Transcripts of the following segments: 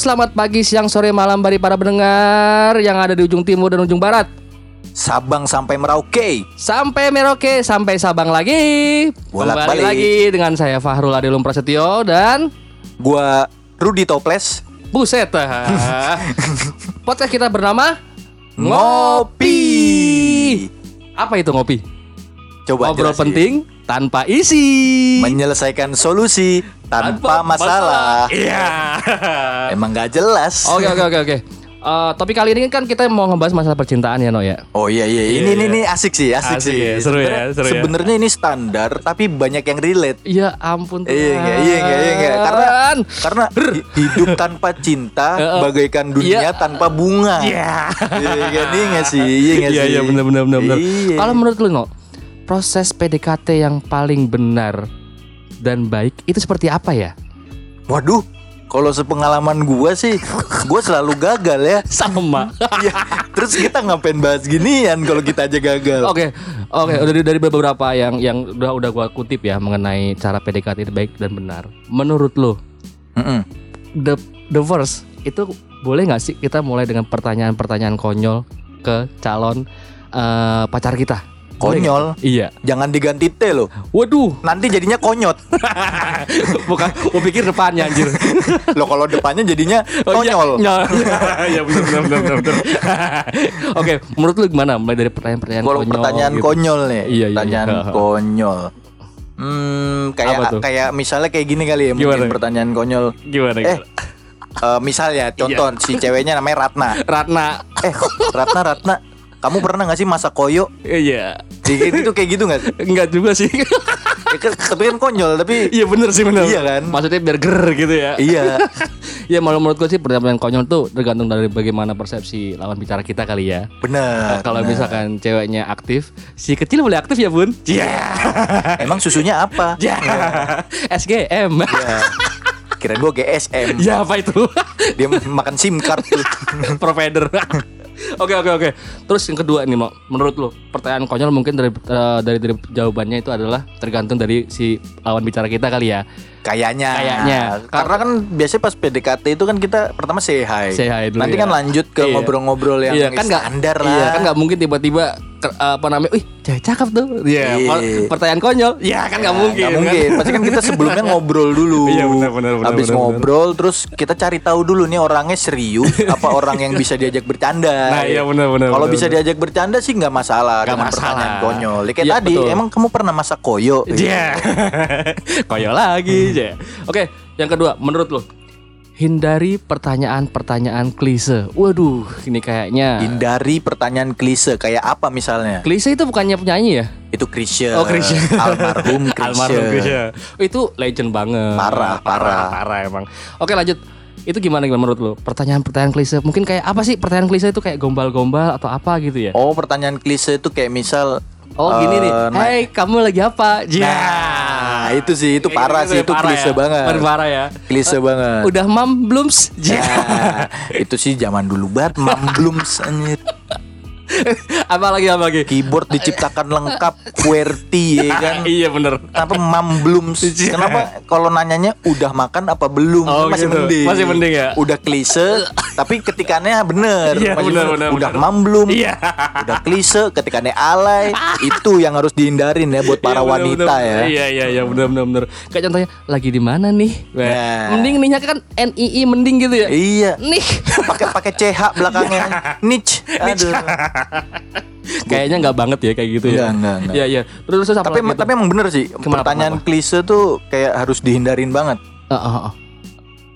Selamat pagi, siang, sore, malam bagi para pendengar yang ada di ujung timur dan ujung barat. Sabang sampai Merauke. Sampai Merauke, sampai Sabang lagi. Kembali Bolak-balik. lagi dengan saya Fahrul Adilum Prasetyo dan Gua Rudi Toples. Buset. Podcast kita bernama Ngopi. Apa itu ngopi? Coba Ngobrol jelasin. penting tanpa isi. Menyelesaikan solusi tanpa, masalah. Iya. Emang gak jelas. Oke oke oke oke. Eh, topik kali ini kan kita mau ngebahas masalah percintaan ya No ya. Oh iya iya, Iya, ini ini, iya. ini asik sih, asik, Asik sih. ya, seru ya, Sebenarnya- seru ya. Sebenarnya ini standar tapi banyak yang relate. Ya ampun Tuhan. Iya enggak, iya enggak, iya enggak. Karena karena hi- hidup tanpa cinta bagaikan dunia Iya. tanpa bunga. Iya. Iya enggak, iya enggak sih? Iya enggak Iya sih? iya benar benar benar benar. Iya. Kalau menurut lu no, proses PDKT yang paling benar dan baik itu seperti apa ya? Waduh, kalau sepengalaman gua sih, gua selalu gagal ya. Sama. Iya. Terus kita ngapain bahas ginian kalau kita aja gagal? Oke, oke. Dari dari beberapa yang yang udah udah gua kutip ya mengenai cara PDKT itu baik dan benar. Menurut lu, Mm-mm. the the first itu boleh nggak sih kita mulai dengan pertanyaan-pertanyaan konyol ke calon eh, pacar kita? Konyol. Iya. Jangan diganti T loh. Waduh, Nanti jadinya konyot. bukan. Gua pikir depannya anjir. Loh kalau depannya jadinya Oh, iya, konyol. iya, Iya benar benar benar benar. Oke, menurut lu gimana mulai dari pertanyaan-pertanyaan Kalau konyol pertanyaan gitu? konyol nih, Iya, iya, pertanyaan iya. konyol. Hmm, kayak kayak misalnya kayak gini kali ya Gimana? mungkin pertanyaan konyol. Gimana? Eh, gimana? eh, misalnya contoh si ceweknya namanya Ratna. Ratna. Eh, Ratna Ratna, kamu pernah nggak sih masak koyo? Iya. Kayak gitu kayak gitu nggak? Enggak juga sih. Ya, kan- tapi kan konyol, tapi Iya bener sih bener. Iya kan? Maksudnya biar ger gitu ya. iya. Ya malah menurut gue sih pertanyaan konyol tuh tergantung dari bagaimana persepsi lawan bicara kita kali ya. Benar. Kalau benar. misalkan ceweknya aktif, si kecil boleh aktif ya bun? Iya. Emang susunya apa? Ya. SGM. Ya. Kirain gua GSM. Ya apa itu? Dia makan SIM card tuh. Provider. Oke oke oke. Terus yang kedua nih, Mo, menurut lo pertanyaan konyol mungkin dari eh, dari dari jawabannya itu adalah tergantung dari si lawan bicara kita kali ya. Kayaknya. Kayaknya. Karena kan biasanya pas PDKT itu kan kita pertama say hi. Say hi dulu Nanti ya. kan lanjut ke Iya. ngobrol-ngobrol yang iya kan nggak standar lah. Iya kan nggak mungkin tiba-tiba apa namanya, wih cewek cakep tuh. Iya. Per- Pertanyaan konyol. Iya kan nggak Ya, mungkin. kan? mungkin. Pasti kan kita sebelumnya ngobrol dulu. Iya, benar, benar, benar, Habis ngobrol terus kita cari tahu dulu nih orangnya serius apa orang yang bisa diajak bercanda. Nah, iya, benar, benar, Kalau bisa diajak bercanda sih nggak masalah Nggak masalah. pertanyaan konyol. Ya, Kayak Iya, tadi, betul. emang kamu pernah masak koyo? Iya. Konyol lagi, ya. Oke, yang kedua, menurut lo hindari pertanyaan-pertanyaan klise. Waduh, ini kayaknya Hindari pertanyaan klise kayak apa misalnya? klise itu bukannya penyanyi ya? Itu Krisya. Oh. Almarhum Krisya. Almarhum itu legend banget. Parah, parah. parah emang. Oke, lanjut. Itu gimana gimana menurut lo? Pertanyaan-pertanyaan klise. Mungkin kayak apa sih pertanyaan klise itu kayak gombal-gombal atau apa gitu ya? Oh, pertanyaan klise itu kayak misal Oh, gini nih. eh, nah- Hey, kamu lagi apa? Ya. Nah, itu sih itu parah gitu sih itu parah klise ya. banget. Parah, parah ya. Klise banget. Udah mam belum? Ya. Nah, itu sih zaman dulu banget mamblums anjir. apa lagi apa lagi? Keyboard diciptakan lengkap QWERTY ya kan. iya bener. Kenapa mamblums? Iya. Kenapa kalau nanyanya udah makan apa belum? Oh, masih gitu. mending. Masih mending ya? Udah klise tapi ketikannya bener. Iya, Masih bener, bener, Udah bener. mamblum. Iya. Udah klise ketikannya alay. itu yang harus dihindarin ya buat para Iya, bener, wanita bener. ya. Iya iya iya benar benar benar. Kayak contohnya lagi di mana nih? Nah. Mending nihnya kan NII mending gitu ya. Iya. Nih. Pakai pakai CH belakangnya. Niche. Aduh. Kayaknya nggak banget ya kayak gitu ya. Enggak, enggak, enggak. Iya iya. Terus terus apa tapi tapi emang bener sih Kenapa, pertanyaan kenapa? klise tuh kayak harus dihindarin banget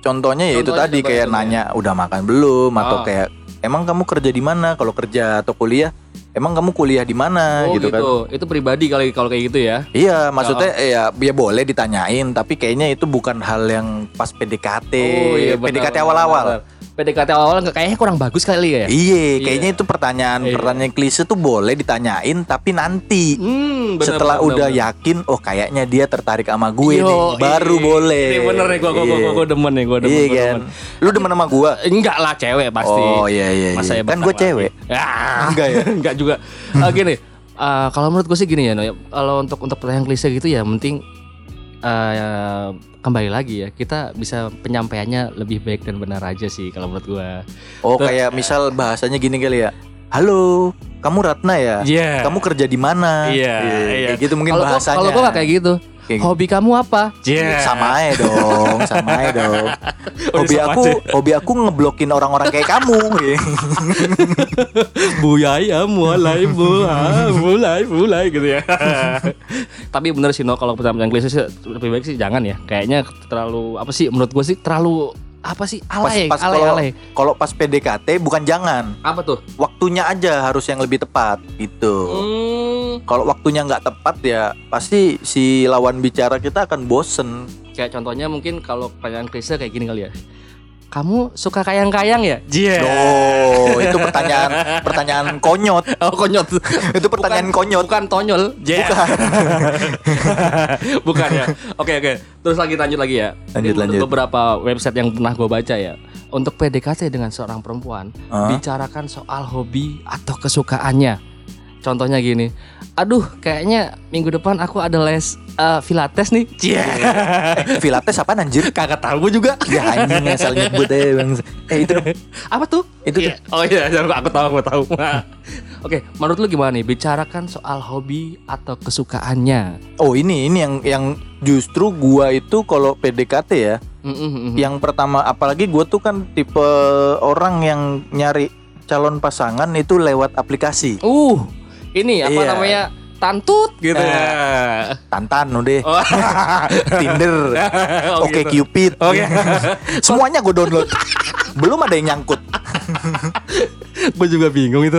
contohnya ya itu tadi kayak nanya udah makan belum atau Ah. kayak emang kamu kerja di mana kalau kerja atau kuliah emang kamu kuliah di mana Oh gitu, gitu. kan Itu pribadi kalau kalau kayak gitu ya. iya maksudnya ya ya boleh ditanyain tapi kayaknya itu bukan hal yang pas PDKT Oh iya benar, PDKT awal-awal benar. PDKT awal-awal nggak- kayaknya kurang bagus kali ya. Iya, Iya. kayaknya itu pertanyaan Iya. pertanyaan klise tuh boleh ditanyain tapi nanti Hmm, bener, setelah bener, udah bener. yakin oh kayaknya dia tertarik sama gue Yo, nih baru iya. boleh. Ini bener nih gua gua gua, Iya. gua, gua demen nih gua demen. Iya gua kan. demen. Lu demen sama gua? Enggak lah cewek pasti. Oh iya iya. Masa iya. ya Kan lagi. cewek. Ah, Enggak ya? enggak juga. Ah, gini, ah, kalau menurut gue sih gini ya, No, ya. kalau untuk untuk pertanyaan klise gitu ya, penting eh, kembali lagi ya kita bisa penyampaiannya lebih baik dan benar aja sih kalau menurut gua. Oh kayak misal bahasanya gini kali ya. Halo, kamu Ratna ya? Iya. Kamu kerja di mana? Iya, iya. Kayak gitu mungkin gua bahasanya. kalau gua kayak gitu. Kayak gitu. Hobi kamu apa? Sama aja dong, sama aja dong. Hobi aku, aja. hobi aku ngeblokin orang-orang kayak kamu. Buyaya mulai mulai mulai mulai gitu ya. Tapi bener sih no kalau penampilan klise sih lebih baik sih jangan ya. Kayaknya terlalu apa sih menurut gue sih terlalu apa sih Pas, alay pas alay kalau alay. kalau pas PDKT bukan jangan, Apa tuh? waktunya aja harus yang lebih tepat gitu. Hmm, Kalau waktunya nggak tepat ya pasti si lawan bicara kita akan bosen. kayak contohnya mungkin kalau pertanyaan klise kayak gini kali ya. Kamu suka kayang-kayang ya? Iya. Oh, itu pertanyaan pertanyaan konyot. Oh konyol. Itu pertanyaan konyot. Bukan tonyol. Bukan. Bukan ya. Oke oke. Terus lagi lanjut lagi ya. Lanjut, Ini lanjut. Beberapa website yang pernah gue baca ya. Untuk PDKT dengan seorang perempuan, Hah? bicarakan soal hobi atau kesukaannya. Contohnya gini, aduh kayaknya minggu depan aku ada les eh, pilates nih. Cie. Eh, Pilates apa anjir? Kagak tahu gue juga. Ya anjing asal nyebut eh bang. Eh itu Apa tuh? Itu Iya. Oh iya, aku tahu, aku tahu. Oke, menurut lu gimana nih? Bicarakan soal hobi atau kesukaannya. Oh ini ini yang yang justru gua itu kalau PDKT ya, Mm, mm, mm, mm. yang pertama apalagi gua tuh kan tipe orang yang nyari calon pasangan itu lewat aplikasi. Uh, ini apa Iya. namanya? Tantut gitu Eh. ya. Tantan udah, Oh. Tinder, Oh, Oke gitu. Cupid. Oke. Semuanya gue download. Belum ada yang nyangkut. Gue juga bingung itu.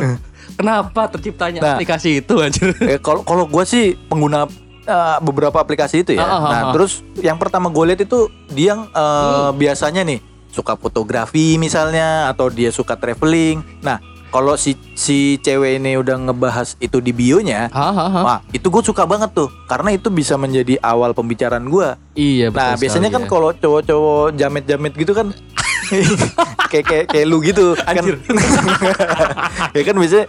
Kenapa terciptanya Nah. aplikasi itu anjir? Eh, Kalau kalau gue sih pengguna eh, beberapa aplikasi itu ya. Ah, ah, Nah ah. terus yang pertama gue lihat itu dia yang eh, Hmm. biasanya nih suka fotografi misalnya atau dia suka traveling. Nah kalau si si cewek ini udah ngebahas itu di bionya, Hahaha. wah itu gue suka banget tuh karena itu bisa menjadi awal pembicaraan gue. Iya betul. Nah biasanya kan ya. kalau cowok-cowok jamet-jamet gitu kan. kayak kayak kayak lu gitu Anjir. kan ya kan biasanya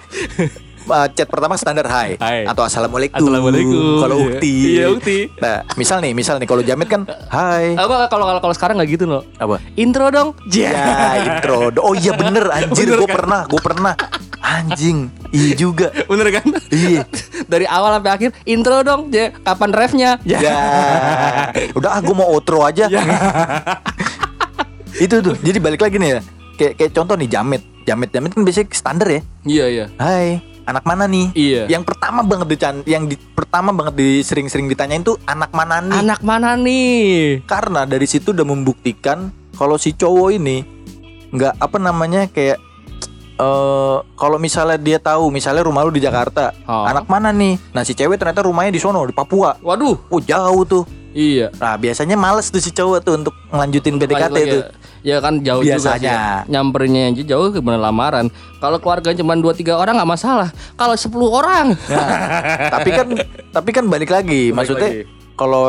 uh, chat pertama standar hai, Hai. atau assalamualaikum Assalamualaikum. kalau Iya. ukti Iya, ukti. nah misal nih misal nih kalau jamet kan hai apa kalau kalau sekarang nggak gitu loh. apa Intro dong. ya intro oh iya bener anjir gue kan? pernah gue pernah anjing iya juga Bener kan? iya Dari awal sampai akhir intro dong. Ya, kapan refnya? ya udah ah gue mau outro aja Ya. itu tuh jadi balik lagi nih ya kayak kayak contoh nih jamet jamet jamet kan biasanya standar ya Iya iya. Hai, anak mana nih? Iya. Yang pertama banget dican yang di, pertama banget di sering-sering ditanyain tuh anak mana nih? Anak mana nih? Karena dari situ udah membuktikan kalau si cowok ini nggak apa namanya kayak eh kalau misalnya dia tahu misalnya rumah lu di Jakarta, Oh. anak mana nih? Nah si cewek ternyata rumahnya di sono di Papua. Waduh. Oh jauh tuh. Iya. Nah biasanya males tuh si cowok tuh untuk ngelanjutin PDKT lagi tuh. Ya, ya kan jauh juga Biasanya. sih. ya. Nyamperinnya aja jauh gimana lamaran. Kalau keluarga cuma 2 3 orang nggak masalah. Kalau 10 orang. Nah, tapi kan tapi kan balik lagi, Balik maksudnya lagi. kalau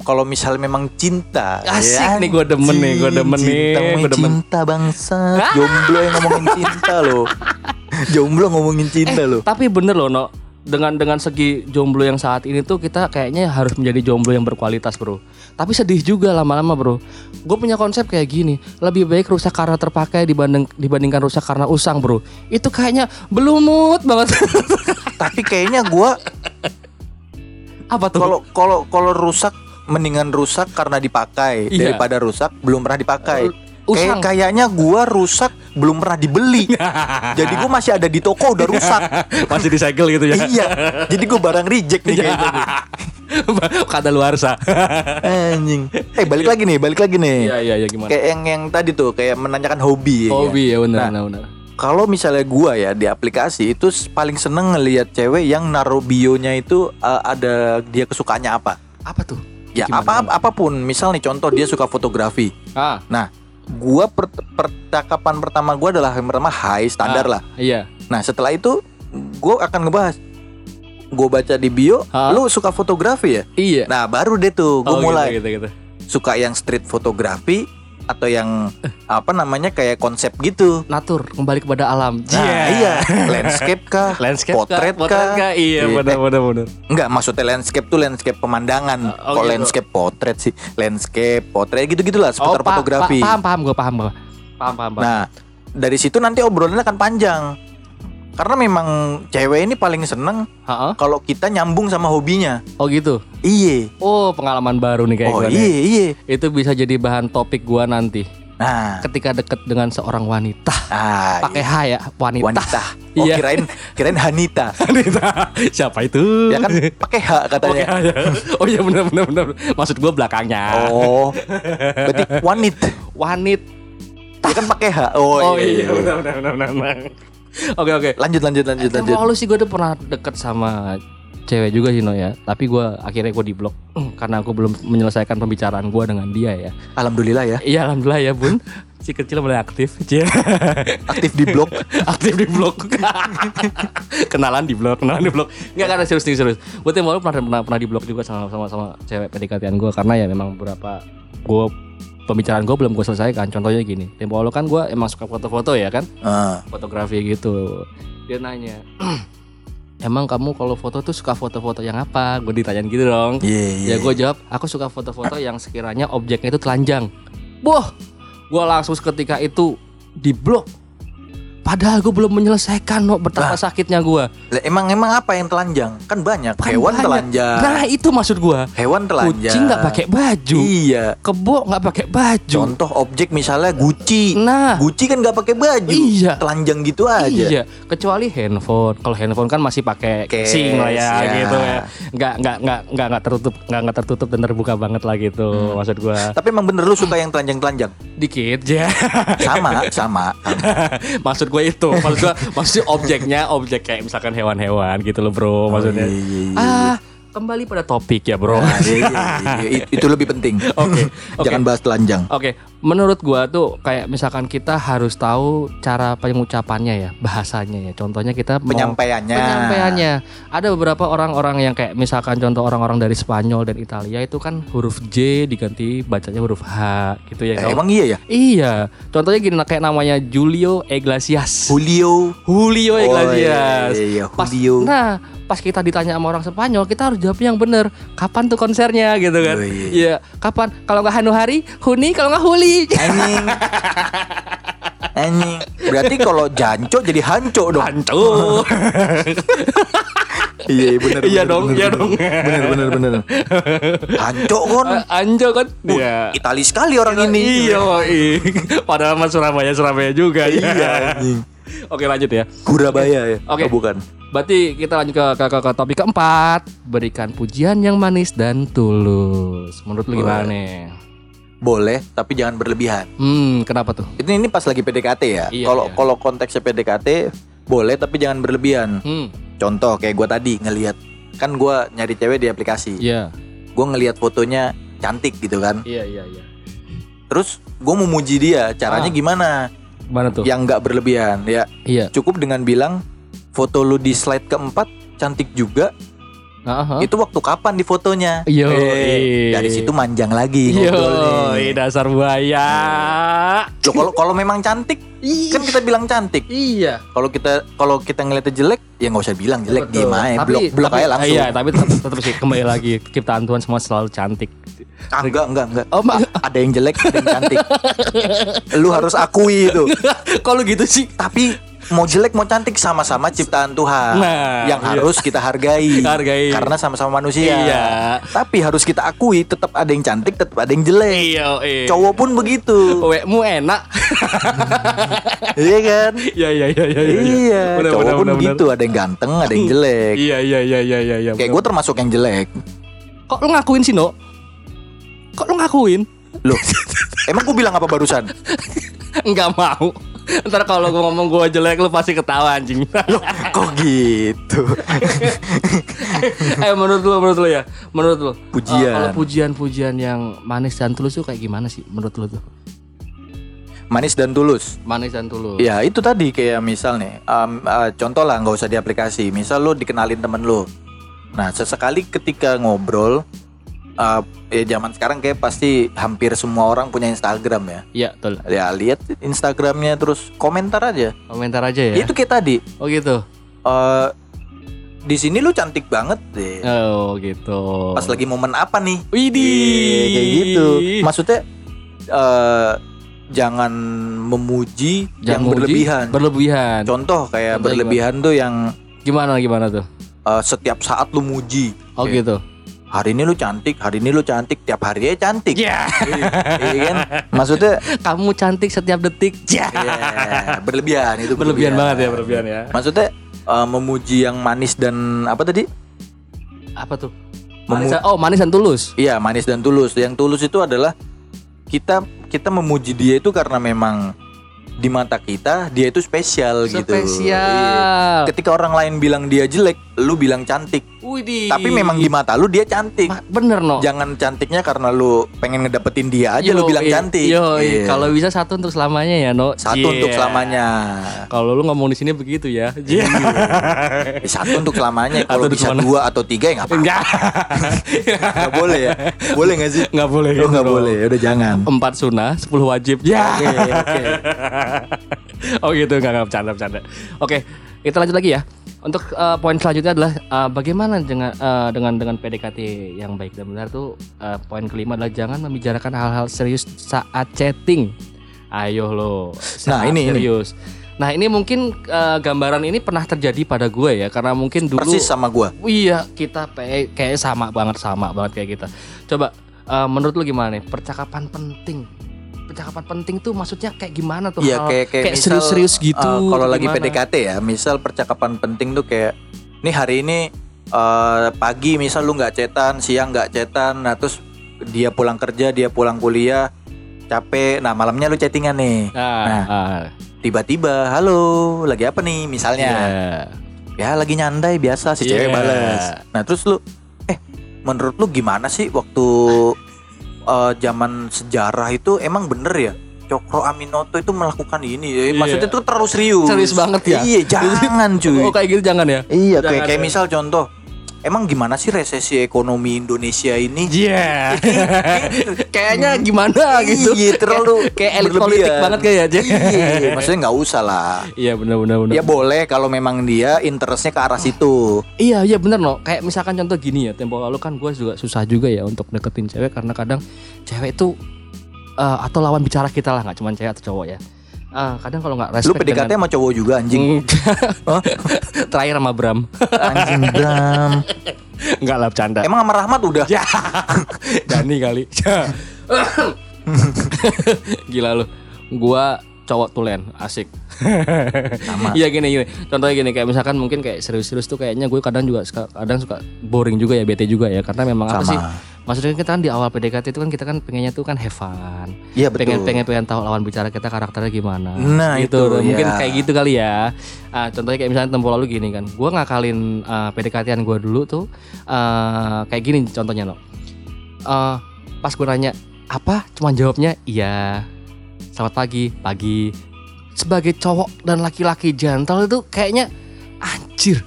kalau misal memang cinta, Asik nih, gua demen nih, gua demen nih, cinta, ngomongin gua demen. cinta bangsa, jomblo yang ngomongin cinta loh, jomblo ngomongin cinta loh. Tapi bener loh, No. Dengan dengan segi jomblo yang saat ini tuh kita kayaknya harus menjadi jomblo yang berkualitas, Bro. Tapi sedih juga lama-lama, Bro. Gue punya konsep kayak gini, lebih baik rusak karena terpakai dibanding dibandingkan rusak karena usang, Bro. Itu kayaknya belumut banget. Tapi kayaknya gua Apa tuh? kalau kalau kalau rusak mendingan rusak karena dipakai Iya. daripada rusak belum pernah dipakai. Usang. Kayak kayaknya gua rusak belum pernah dibeli. Jadi gua masih ada di toko udah rusak. Masih disegel gitu ya. iya. Jadi gua barang reject nih kayaknya. Kata luar sa. Anjing. Eh balik lagi nih, balik lagi nih. Iya iya iya gimana? Kayak yang yang tadi tuh kayak menanyakan hobi. ya. Hobi ya benar Nah, benar benar. Kalau misalnya gua ya di aplikasi itu paling seneng ngelihat cewek yang naruh bionya itu uh, ada dia kesukaannya apa. Apa tuh? Ya Gimana, apa gimana? apa pun. Misal nih contoh dia suka fotografi. Ah, Nah, gua per, percakapan pertama gua adalah yang pertama high standar ah, lah. Iya. Nah, setelah itu gua akan ngebahas. Gue baca di bio, Ah. lu suka fotografi ya? Iya. Nah, baru deh tuh gue Oh, mulai gitu, gitu, gitu. suka yang street fotografi atau yang apa namanya kayak konsep gitu. Natur kembali kepada alam. Nah, iya, landscape kah? Landscape potret kah? Potret kah? Iya, Iya. benar benar benar. Enggak, maksudnya landscape tuh landscape pemandangan. Oh, Kok gitu. landscape potret sih? Landscape, potret gitu-gitulah seputar pa- fotografi. pa- paham paham gue paham gue. Paham paham paham. Nah, dari situ nanti obrolannya akan panjang. Karena memang cewek ini paling seneng kalau kita nyambung sama hobinya. Oh gitu. Iye. Oh pengalaman baru nih kayak Oh gua nih. iye iye. Itu bisa jadi bahan topik gua nanti. Nah, Ketika deket dengan seorang wanita. ah, Pakai iya. H ya, wanita. wanita. Oh Iya. kirain kirain Hanita. Wanita. Siapa itu? ya kan pakai H katanya. ya. Oh iya benar benar benar. Maksud gua belakangnya. Oh. Berarti wanit. Wanit. Ya kan pakai H. Oh, Oh, iya benar benar benar benar. Oke oke. Lanjut lanjut lanjut lanjut. Lalu sih gue udah pernah deket sama cewek juga sih no ya. Tapi gue akhirnya gue diblok karena aku belum menyelesaikan pembicaraan gue dengan dia ya. Alhamdulillah ya. Iya alhamdulillah ya bun. Si kecil mulai aktif. Cie. Aktif di blog. aktif di blog. kenalan di blog, kenalan di blog. Enggak karena serius nih serius. Gue tempo lalu pernah pernah, pernah di blog juga sama sama sama cewek PDKT-an gue karena ya memang beberapa gue pembicaraan gue belum gue selesaikan. Contohnya gini, tempo lalu kan gue emang suka foto-foto ya kan. Ah, fotografi gitu. Dia nanya emang kamu kalau foto tuh suka foto-foto yang apa? Gue ditanyain gitu dong. Iya iya. ya gue jawab aku suka foto-foto yang sekiranya objeknya itu telanjang. Boh! Gue langsung seketika itu di blok padahal gue belum menyelesaikan no betapa Lah. sakitnya gue emang emang apa yang telanjang? Kan banyak. Kan Hewan banyak. telanjang. nah itu maksud gue Hewan telanjang. kucing nggak pakai baju Iya. kebo nggak pakai baju Contoh objek misalnya Gucci. nah Gucci kan nggak pakai baju. Iya. Telanjang gitu aja. Iya, kecuali handphone. Kalau handphone kan masih pakai casing lah ya, ya. gitu ya. Nggak nggak nggak nggak nggak tertutup nggak nggak tertutup dan terbuka banget lah gitu. Hmm. Maksud gua Tapi emang bener lu suka yang telanjang-telanjang? dikit ya. Sama, sama. sama. maksud gue itu, maksud gua maksudnya objeknya objek kayak misalkan hewan-hewan gitu loh bro. Maksudnya. Oh, iya, iya, iya. Ah, kembali pada topik ya bro. Nah, iya, iya, iya, iya. It- Itu lebih penting. Oke, oke. Jangan bahas telanjang. Oke, menurut gua tuh kayak misalkan kita harus tahu cara pengucapannya ya, bahasanya ya. Contohnya kita mau Penyampaiannya. penyampaiannya. Ada beberapa orang-orang yang kayak misalkan contoh orang-orang dari Spanyol dan Italia itu kan huruf J diganti bacanya huruf H gitu ya. Eh, emang iya ya? Iya. Contohnya gini kayak namanya Julio Iglesias. Julio. Julio Oh, Iglesias. iya, iya, Pas- Julio. nah, pas kita ditanya sama orang Spanyol, kita harus jawab yang bener. Kapan tuh konsernya gitu kan? Oh, iya. Iya, kapan? Kalau nggak Hanu Hari, Huni, kalau nggak Huli. Anjing. Anjing. Berarti kalau janco jadi hanco dong. Hancur. Iya, iya, bener. Iya bener, dong, iya dong. Bener, bener, bener. Hanco kon. Anjo kan? Iya. Itali sekali orang ini. Iya, iya. Padahal mas Surabaya Surabaya juga. Iya, anjing. Oke lanjut ya. Surabaya ya. Oke. Oh, bukan. Berarti kita lanjut ke, ke, ke, ke topik keempat. Berikan pujian yang manis dan tulus. Menurut lu gimana nih? Boleh, tapi jangan berlebihan. Hmm, kenapa tuh? Itu ini pas lagi PDKT ya. Iya, Kalau iya. kalau konteksnya PDKT boleh tapi jangan berlebihan. Hmm, Contoh kayak gua tadi ngelihat kan gua nyari cewek di aplikasi. iya. Gua ngelihat fotonya cantik gitu kan. Iya, iya, iya. Terus gua mau muji dia, caranya Ah. gimana? Mana tuh? Yang nggak berlebihan ya. Iya. Cukup dengan bilang foto lu di slide keempat cantik juga. Heeh. Itu waktu kapan di fotonya? Yo, Eh, dari situ manjang lagi Yo, dasar buaya. Loh, kalau kalau memang cantik kan kita bilang cantik. Iya. Kalau kita kalau kita ngeliatnya jelek ya nggak usah bilang jelek diem aja Tapi- blok blok aja langsung. Iya, tapi tetap, tetap sih kembali lagi ciptaan Tuhan semua selalu cantik. Ah, enggak enggak enggak. Oh, mak. Ada yang jelek, ada yang cantik. Lu harus akui itu. Kalau gitu sih Tapi mau jelek mau cantik sama-sama ciptaan Tuhan. Nah, yang iya. harus kita hargai. Hargai. Karena sama-sama manusia. Iya. Tapi harus kita akui tetap ada yang cantik, tetap ada yang jelek. Iya, iya. Cowok pun begitu. Wekmu enak. iya kan? Iya, iya, iya, iya. Iya, Benar, cowok benar, pun benar, begitu, ada yang ganteng, ada yang jelek. Iya, iya, iya, iya, iya, iya. Kayak gue termasuk yang jelek. Kok lu ngakuin sih, No? Kok lu ngakuin? Loh, emang gue bilang apa barusan? Enggak mau. Ntar kalau gue ngomong gue jelek lu pasti ketawa anjing. Loh, kok gitu? eh menurut lu menurut lu ya menurut lu Pujian. eh, kalau pujian-pujian yang manis dan tulus tuh kayak gimana sih menurut lu tuh Manis dan tulus. manis dan tulus Ya itu tadi kayak misal nih, um, uh, contoh lah nggak usah di aplikasi. Misal lo dikenalin temen lo. Nah sesekali ketika ngobrol, eh, ya zaman sekarang kayak pasti hampir semua orang punya Instagram ya. Iya, betul. Ya lihat Instagramnya terus komentar aja. Komentar aja ya. Itu kayak tadi. Oh gitu. eh di sini lu cantik banget deh. Oh gitu. Pas lagi momen apa nih? Widih. Iya, kayak gitu. Maksudnya eh jangan memuji yang Jangan muji, berlebihan. Berlebihan. Contoh kayak Contohnya berlebihan tuh yang Gimana gimana tuh? eh, setiap saat lu muji. Oh Kayak, gitu. Hari ini lu cantik, hari ini lu cantik, tiap hari aja cantik. Ya. Iya kan? Maksudnya Kamu cantik setiap detik. Ya. iya, berlebihan itu Berlebihan banget ya, berlebihan ya. Maksudnya eh, memuji yang manis dan apa tadi? Apa tuh? Memu- Manis, oh, manis dan tulus. Iya, manis dan tulus. Yang tulus itu adalah kita kita memuji dia itu karena memang di mata kita dia itu spesial, gitu. Iya. Spesial. Ketika orang lain bilang dia jelek, lu bilang cantik. Widih. Tapi memang di mata lu dia cantik. Ma- bener no. Jangan cantiknya karena lu pengen ngedapetin dia aja lu Yo, bilang i- cantik. Yo. Iya. kalau bisa satu untuk selamanya ya, no. satu Yeah. untuk selamanya. Kalau lu ngomong di sini begitu ya. Iya. Eh, satu untuk selamanya. Kalau bisa selamanya. dua atau tiga ya nggak apa-apa. Enggak. Nggak boleh ya. Boleh nggak sih? Enggak boleh Oh, nggak boleh. Udah jangan. Empat sunnah, sepuluh wajib. Ya. Oke, oke. oh gitu, enggak enggak bercanda bercanda. Oke, kita lanjut lagi ya. Untuk eh, poin selanjutnya adalah eh, bagaimana dengan eh, dengan dengan PDKT yang baik dan benar tuh eh, poin kelima adalah jangan membicarakan hal-hal serius saat chatting. Ayo lo. Nah, ini, ini. serius. Nah ini mungkin eh, gambaran ini pernah terjadi pada gue ya karena mungkin dulu Persis sama gua. Iya, kita kayak sama banget sama banget kayak kita. Coba eh, menurut lu gimana nih? Percakapan penting. Percakapan penting tuh maksudnya kayak gimana tuh? Iya kayak kayak, misal, serius-serius gitu. uh, kalau lagi gimana? PDKT ya, misal percakapan penting tuh kayak nih hari ini uh, pagi misal lu nggak cetan, siang nggak cetan, nah terus dia pulang kerja, dia pulang kuliah, capek, nah malamnya lu chattingan nih. Nah, Nah, ah, Tiba-tiba, halo, lagi apa nih misalnya? iya. Ya lagi nyantai biasa si cewek Iya. bales. Nah terus lu, eh menurut lu gimana sih waktu uh, zaman sejarah itu emang bener ya? Cokro Aminoto itu melakukan ini, ya, Iya. maksudnya itu terlalu serius. Serius banget ya? Iya, jangan cuy. Oh kayak gitu jangan ya? Iya, kayak Jangan kayak ya. misal contoh, emang gimana sih resesi ekonomi Indonesia ini? Iya. Kayaknya gimana gitu. Iya, terlalu kayak elit politik banget kayak aja. Iya, maksudnya nggak usah lah. Iya benar benar benar. Ya boleh kalau memang dia interestnya ke arah situ. Iya iya bener no Kayak misalkan contoh gini ya Tempo lalu kan gue juga susah juga ya Untuk deketin cewek Karena kadang cewek itu eh, Atau lawan bicara kita lah nggak cuma cewek atau cowok ya Eh, Kadang kalau nggak Lu respect PDKT dengan- sama cowok juga anjing. Terakhir sama Bram Anjing Bram. Enggak lah bercanda Emang sama Rahmat udah? Ya Dani kali Gila lu Gua cowok tulen Asik. Iya gini gini. Contohnya gini kayak misalkan mungkin kayak serius-serius tuh kayaknya gue kadang juga suka, kadang suka boring juga ya bete juga ya karena memang apa Sama. sih? Maksudnya kita kan di awal PDKT itu kan kita kan pengennya tuh kan have fun. Iya betul. Pengen pengen pengen tahu lawan bicara kita karakternya gimana. Nah, gitu. itu, Mungkin ya. kayak gitu kali ya. Ah, contohnya kayak misalnya tempo lalu gini kan. Gue ngakalin uh, PDKT-an gue dulu tuh eh, kayak gini contohnya no. Eh, pas gue nanya apa, cuman jawabnya iya. Selamat pagi, pagi. Sebagai cowok dan laki-laki jantal itu kayaknya anjir.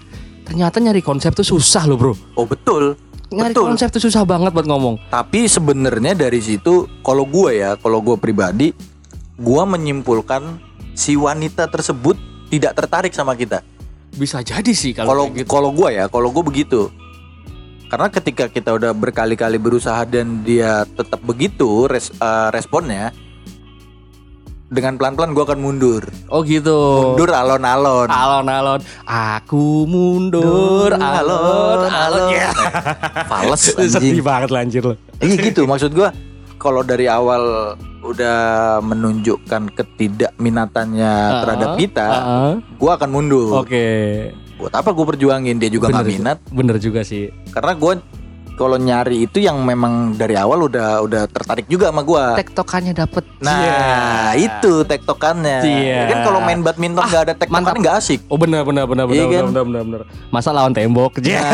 Ternyata nyari konsep tuh susah loh bro. Oh betul. Nyari Betul. konsep tuh susah banget buat ngomong. Tapi sebenarnya dari situ, kalau gue ya, kalau gue pribadi, gue menyimpulkan si wanita tersebut tidak tertarik sama kita. Bisa jadi sih kalau Kalau gitu. kalau gue ya, kalau gue begitu. Karena ketika kita udah berkali-kali berusaha dan dia tetap begitu res- eh, responnya, dengan pelan-pelan gue akan mundur. Oh gitu. Mundur alon-alon. Alon-alon, aku mundur, alon, alon. Ya. Fales Sedih anjing. banget lanjir lo. Iya gitu maksud gua kalau dari awal udah menunjukkan ketidakminatannya terhadap kita, Heeh. gua akan mundur. Oke. Buat apa gua perjuangin dia juga Bener, minat? Bener juga sih. Karena gua kalau nyari itu yang memang dari awal udah udah tertarik juga sama gua. Tektokannya dapet. Nah, Iya. itu tektokannya. Iya. Ya kan kalau main badminton nggak ada tektokannya mantap. nggak asik. Oh benar benar benar benar Iya benar, kan? benar benar benar. Masa lawan tembok. Ya.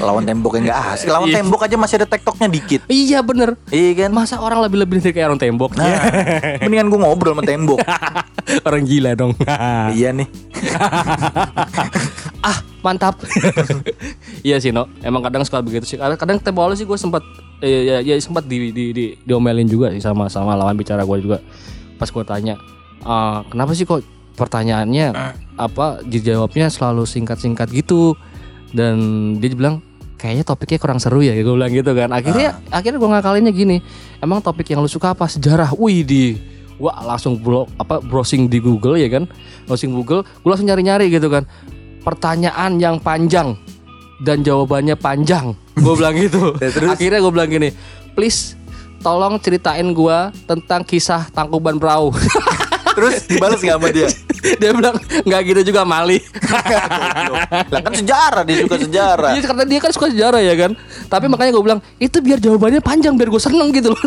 Lawan tembok yang nggak asik. Lawan Iya. tembok aja masih ada tektoknya dikit. iya bener. Iya kan? Masa orang lebih lebih dari kayak orang tembok. Nah, mendingan gua ngobrol sama tembok. orang gila dong. iya nih. Ah mantap. Iya sih no, emang kadang suka begitu sih. Kadang, kadang tempo lalu sih gue sempat, eh, ya, ya sempat di, di, di, diomelin juga sih sama sama lawan bicara gue juga. Pas gue tanya, "Ah, kenapa sih kok pertanyaannya apa dijawabnya selalu singkat-singkat gitu? Dan dia bilang kayaknya topiknya kurang seru ya, gue bilang gitu kan. Akhirnya akhirnya gue ngakalinnya gini, emang topik yang lu suka apa? Sejarah. Wih di Wah langsung bro, apa browsing di Google ya kan browsing Google gue langsung nyari-nyari gitu kan pertanyaan yang panjang dan jawabannya panjang. Gue bilang gitu. Ya, terus? akhirnya gue bilang gini please tolong ceritain gue tentang kisah tangkuban perahu. Terus dibalas gak sama dia? dia bilang nggak gitu juga Mali. Lah kan sejarah dia suka sejarah. Iya karena dia kan suka sejarah ya kan? Tapi makanya gue bilang itu biar jawabannya panjang biar gue seneng gitu loh.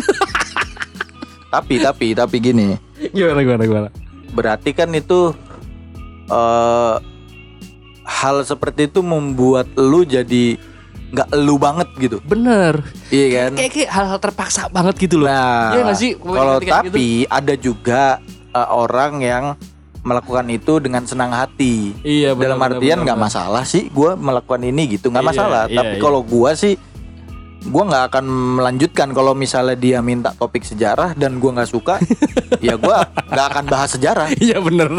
Tapi tapi tapi gini, gimana gimana gimana? Berarti kan itu eh hal seperti itu membuat lu jadi nggak lu banget gitu. bener Iya kan? kayak kayak hal-hal terpaksa banget gitu loh Nah, Iya nggak sih? kalau gitu. tapi ada juga eh, orang yang melakukan itu dengan senang hati. Iya benar, Dalam artian nggak masalah sih, gue melakukan ini gitu nggak Iya, masalah. iya, Tapi iya. kalau gua sih, gua nggak akan melanjutkan kalau misalnya dia minta topik sejarah dan gua nggak suka, ya gua nggak akan bahas sejarah. Iya bener.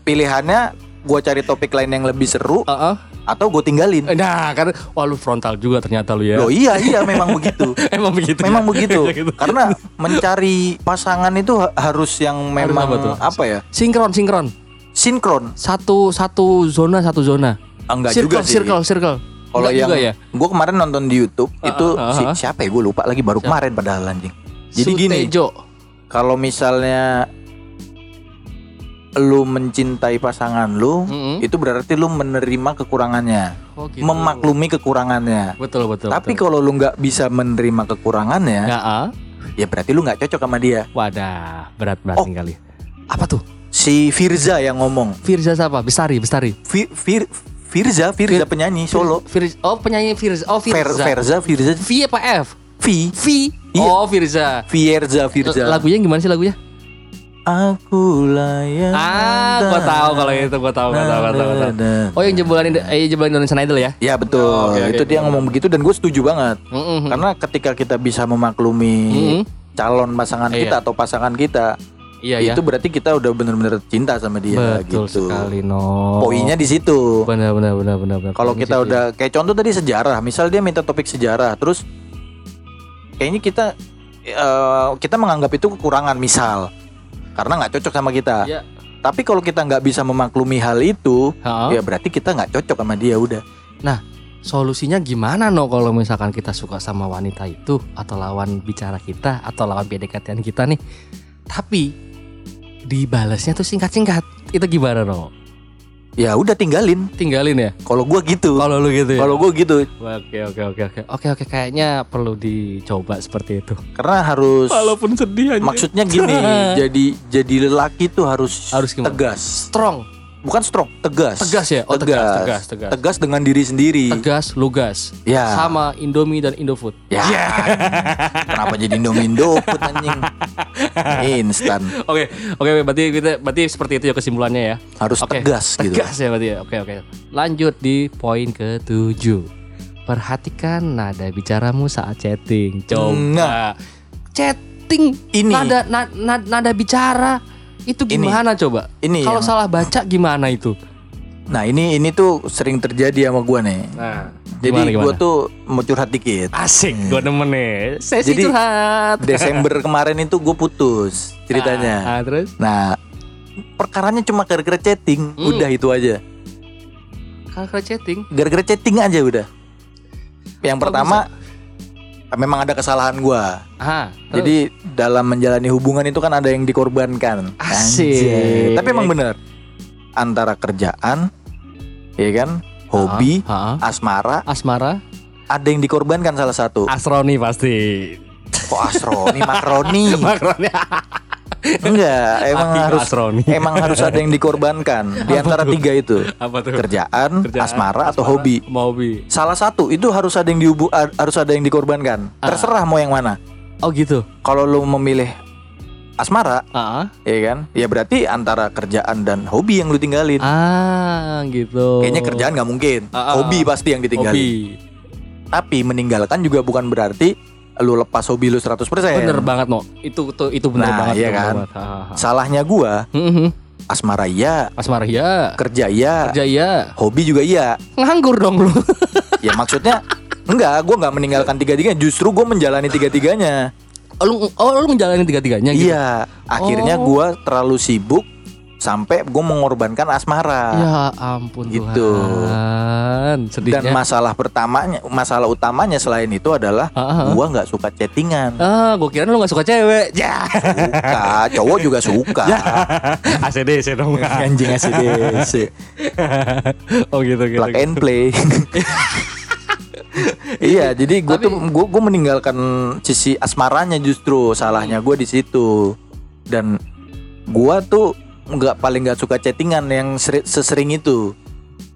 Pilihannya gua cari topik lain yang lebih seru Heeh. atau gue tinggalin. Nah kan, wah lu frontal juga ternyata lu ya. Loh iya iya memang begitu. Emang begitu. Memang ya? begitu. Gitu. Karena mencari pasangan itu ha- harus yang memang apa apa ya? Sinkron, sinkron. Sinkron. Satu satu zona, satu zona. Ah, Enggak circle, juga sih. circle, circle. Kalau yang ya. gue kemarin nonton di YouTube Ah, itu ah, ah, si, ah. siapa ya gue lupa lagi baru kemarin padahal anjing. Jadi gini, Sutejo. kalau misalnya lu mencintai pasangan lu, Mm-mm. itu berarti lu menerima kekurangannya, Oh, gitu. memaklumi kekurangannya. Betul, betul. Tapi kalau lu nggak bisa menerima kekurangannya, Nggak, ah? ya berarti lu nggak cocok sama dia. Wadah, berat berat Oh. kali. Apa tuh? Si Firza yang ngomong. Firza siapa? Bestari, Bestari. Fi- Fir- Firza, Firza penyanyi solo. Firza. Oh, penyanyi Firza. Oh, Fer, Firza. Firza, Firza, V apa F? V, V. Iya. Oh, Firza. Firza, Firza. Lagunya gimana sih lagunya? Aku layak. Ah, gua tahu kalau itu, gua tahu, gua tahu, gua tahu, gua tahu. Oh, yang jebolan eh, jebolan Indonesian Idol ya? Ya betul. Oh, oke, itu dia ngomong begitu dan gue setuju banget. Mm-mm. Karena ketika kita bisa memaklumi Mm-mm. calon pasangan Iya. kita atau pasangan kita, Iya ya. itu berarti kita udah bener-bener cinta sama dia Betul gitu. sekali no. Poinnya di situ. benar benar benar benar benar. Kalau kita situ. udah kayak contoh tadi sejarah, misal dia minta topik sejarah, terus kayaknya kita eh, kita menganggap itu kekurangan misal karena nggak cocok sama kita. Iya. Tapi kalau kita nggak bisa memaklumi hal itu, Ha-ha. ya berarti kita nggak cocok sama dia udah. Solusinya gimana no kalau misalkan kita suka sama wanita itu atau lawan bicara kita atau lawan PDKT kita nih. Tapi dibalasnya tuh singkat-singkat. Itu gimana no? Ya udah tinggalin. Tinggalin ya. Kalau gua gitu. Kalau lu gitu ya. Kalau gue gitu, Oke oke oke oke. Oke oke kayaknya perlu dicoba seperti itu. karena harus Walaupun sedih aja. maksudnya gini, jadi jadi lelaki tuh harus Harus gimana? tegas, strong, bukan strong, tegas. tegas ya. Oh tegas tegas tegas. Tegas dengan diri sendiri. Tegas, lugas. Ya. Sama Indomie dan Indofood. Ya. Kenapa jadi Indomie Indofood anjing? Instan. Oke, oke, berarti kita berarti seperti itu ya kesimpulannya ya. Harus Oke, tegas gitu. Tegas ya berarti ya. Oke, oke. Lanjut di poin ketujuh. Perhatikan nada bicaramu saat chatting. Coba. Nah. Chatting Ini. nada na- na- nada bicara itu Ini. gimana coba? Ini Kalau yang- salah baca gimana itu? Nah, ini ini tuh sering terjadi sama gua nih. Nah, Jadi gua tuh mau curhat dikit. asik, gua demen nih. Sesi Jadi, curhat. Desember kemarin itu gue putus ceritanya. Ah, ah, terus? Nah, perkaranya cuma gara-gara chatting, Hmm. udah itu aja. Kalau chatting, Gara-gara chatting aja udah. Yang Kok pertama memang ada kesalahan gua. ah, terus? Jadi dalam menjalani hubungan itu kan ada yang dikorbankan. Asik. Anjay. Tapi emang bener antara kerjaan, ya kan, hobi, Ah, ah. asmara, asmara, ada yang dikorbankan salah satu. Asroni pasti. Kok Asroni, Makroni? Makroni. Enggak, emang Aki harus Asroni. emang harus ada yang dikorbankan di antara tiga itu. Apa tuh? Kerjaan, Kerjaan, asmara, atau asmara, hobi. Mau hobi. Salah satu itu harus ada yang dihubu, harus ada yang dikorbankan. Ah. Terserah mau yang mana. Oh gitu. Kalau lu memilih asmara, Ah, ya kan? Ya berarti antara kerjaan dan hobi yang lu tinggalin. ah gitu. Kayaknya kerjaan nggak mungkin, ah, hobi pasti yang ditinggalin. Hobi. Tapi meninggalkan juga bukan berarti lu lepas hobi lu 100%. Bener banget no. Itu tuh itu bener Nah, banget. iya kan? banget. Ah, ah. Salahnya gua, Mhm. asmara iya, Asmara ya. kerja iya, Kerja ya. hobi juga iya. Nganggur dong lu. Ya maksudnya enggak, gua nggak meninggalkan tiga-tiganya, justru gua menjalani tiga-tiganya. Oh, lu oh lu ngejalanin tiga-tiganya gitu. Iya, akhirnya Oh. gua terlalu sibuk sampai gua mengorbankan asmara. Ya ampun Gitu. Tuhan. Sedihnya. Dan masalah pertamanya, masalah utamanya selain itu adalah Ah, ah, ah. gua nggak suka chattingan. Ah, gue kira lu gak suka cewek. Ya. Suka, cowok juga suka. ACDC dong. Anjing ACDC. oh gitu gitu. Plug and play. iya, jadi gue tuh gue gue meninggalkan sisi asmaranya justru salahnya gue di situ dan gue tuh nggak paling nggak suka chattingan yang seri- sesering itu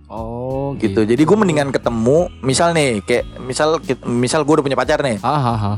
Oh gitu. Jadi gue mendingan ketemu, misal nih kayak misal misal gue udah punya pacar nih, Ah, ah, ah.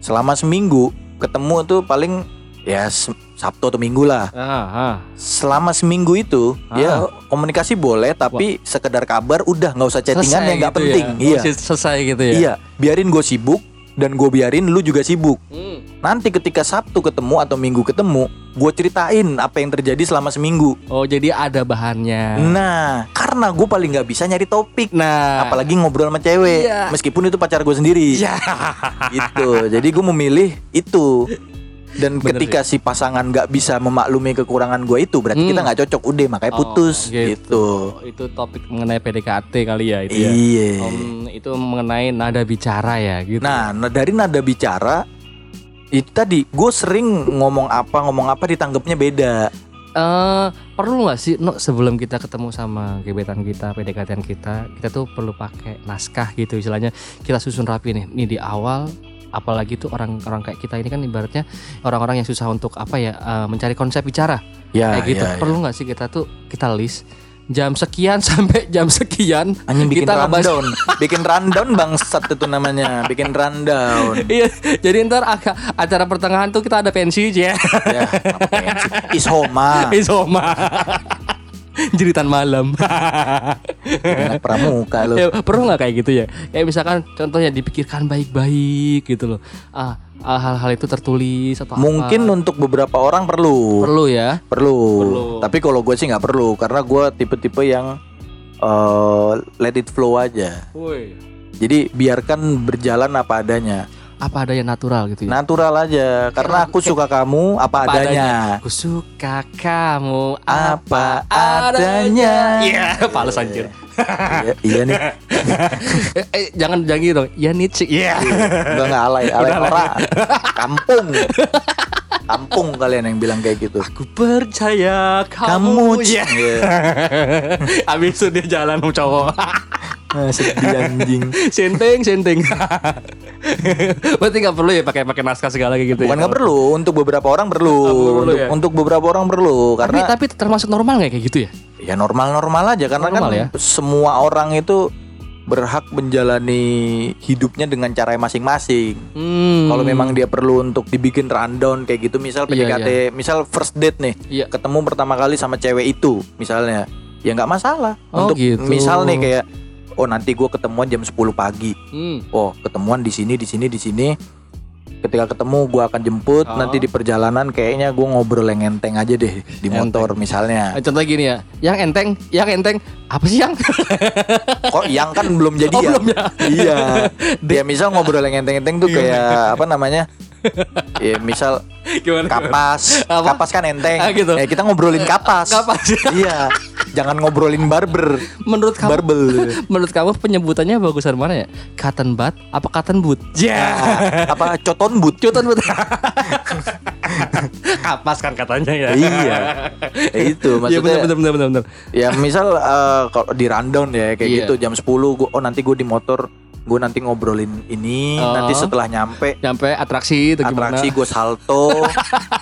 selama seminggu ketemu tuh paling ya Sabtu atau Minggu lah. Ah, ah. Selama seminggu itu Ah. ya komunikasi boleh tapi sekedar kabar udah nggak usah chattingan Selesai yang nggak gitu penting. ya. Iya. Sel- selesai gitu ya. Iya, biarin gue sibuk dan gue biarin lu juga sibuk. Hmm. Nanti ketika Sabtu ketemu atau Minggu ketemu, gue ceritain apa yang terjadi selama seminggu. Oh, jadi ada bahannya. Nah, karena gue paling nggak bisa nyari topik, Nah, apalagi ngobrol sama cewek, Iya. meskipun itu pacar gue sendiri. ya. Gitu. Jadi gue memilih itu. Dan Bener ketika si pasangan nggak bisa memaklumi kekurangan gue itu, berarti Hmm. kita nggak cocok. Udah, makanya Oh, putus. gitu. gitu. Oh, itu topik mengenai PDKT kali ya itu ya. Iya. Om, itu mengenai nada bicara ya gitu. Nah, dari nada bicara itu tadi gue sering ngomong apa ngomong apa ditanggapnya beda. eh perlu nggak sih no, sebelum kita ketemu sama gebetan kita, PDKT kita, kita tuh perlu pakai naskah gitu istilahnya. Kita susun rapi nih. Nih di awal apalagi tuh orang-orang kayak kita ini kan ibaratnya orang-orang yang susah untuk apa ya eh, mencari konsep bicara Ya, kayak gitu. ya, ya. Perlu nggak sih kita tuh kita list jam sekian sampai jam sekian Hanya bikin kita ngebahas- rundown, bikin rundown bangsat itu namanya, bikin rundown. Iya, jadi ntar acara pertengahan tuh kita ada pensi ya. ya, pensi? Ishoma, Isoma. Jeritan malam. anak pramuka lo. ya, perlu nggak kayak gitu ya? Kayak misalkan contohnya dipikirkan baik-baik gitu loh. Ah, ah, hal-hal itu tertulis atau Mungkin apa. untuk beberapa orang perlu, perlu ya. perlu. Perlu. Tapi kalau gue sih nggak perlu, karena gue tipe-tipe yang eh, let it flow aja. Woi. Jadi biarkan berjalan apa adanya, Apa ada yang natural gitu ya? natural aja. Karena aku suka kamu apa, Apa adanya. Aku suka kamu Apa adanya. Iya, pales anjir. iya, iya nih, eh, eh, jangan jangan gitu dong. Ya Nietzsche. Iya. Enggak enggak alay, alay ora. Kampung. Kampung kalian yang bilang kayak gitu. Aku percaya Kamu, kamu. Iya. Iya. Abis itu dia jalan sama cowok. Ah, sedih anjing. senteng, senteng. Berarti nggak perlu ya pakai pakai naskah segala kayak gitu. Bukan ya? nggak perlu, untuk beberapa orang perlu. Perlu untuk, ya? untuk beberapa orang perlu Tapi karena tapi termasuk normal nggak kayak gitu ya? ya normal-normal aja karena Normal kan ya? semua orang itu berhak menjalani hidupnya dengan cara masing-masing. Hmm. Kalau memang dia perlu untuk dibikin rundown kayak gitu, misal Iya, PDKT, misal first date nih, Iya. ketemu pertama kali sama cewek itu, misalnya, ya nggak masalah. Oh, untuk gitu. misal nih kayak, oh nanti gue ketemuan jam 10 pagi, Hmm. oh ketemuan di sini, di sini, di sini. Ketika ketemu gue akan jemput, Oh. nanti di perjalanan kayaknya gue ngobrol yang enteng aja deh di motor misalnya. Eh, Contoh gini ya, yang enteng, yang enteng, apa sih yang? Kok yang kan belum jadi Oh, ya? belum ya? Iya. Dia misal ngobrol yang enteng-enteng tuh kayak apa namanya? Ya misal Gimana? kapas, Apa? kapas kan enteng. Ah, gitu. Ya kita ngobrolin kapas. Kapas. iya. Jangan ngobrolin barber. Menurut kamu, Barbel. menurut kamu penyebutannya bagusan mana ya? Cotton bud apa cotton boot? Ya. Ah, apa coton but? Cotton boot. Kapas kan katanya ya. iya. Ya itu Iya benar maksudnya. benar benar benar. benar. Ya misal eh, kalau di rundown ya kayak Iya. gitu jam 10 gua oh nanti gue di motor gue nanti ngobrolin ini Oh. nanti setelah nyampe Nyampe atraksi itu gimana? atraksi gue salto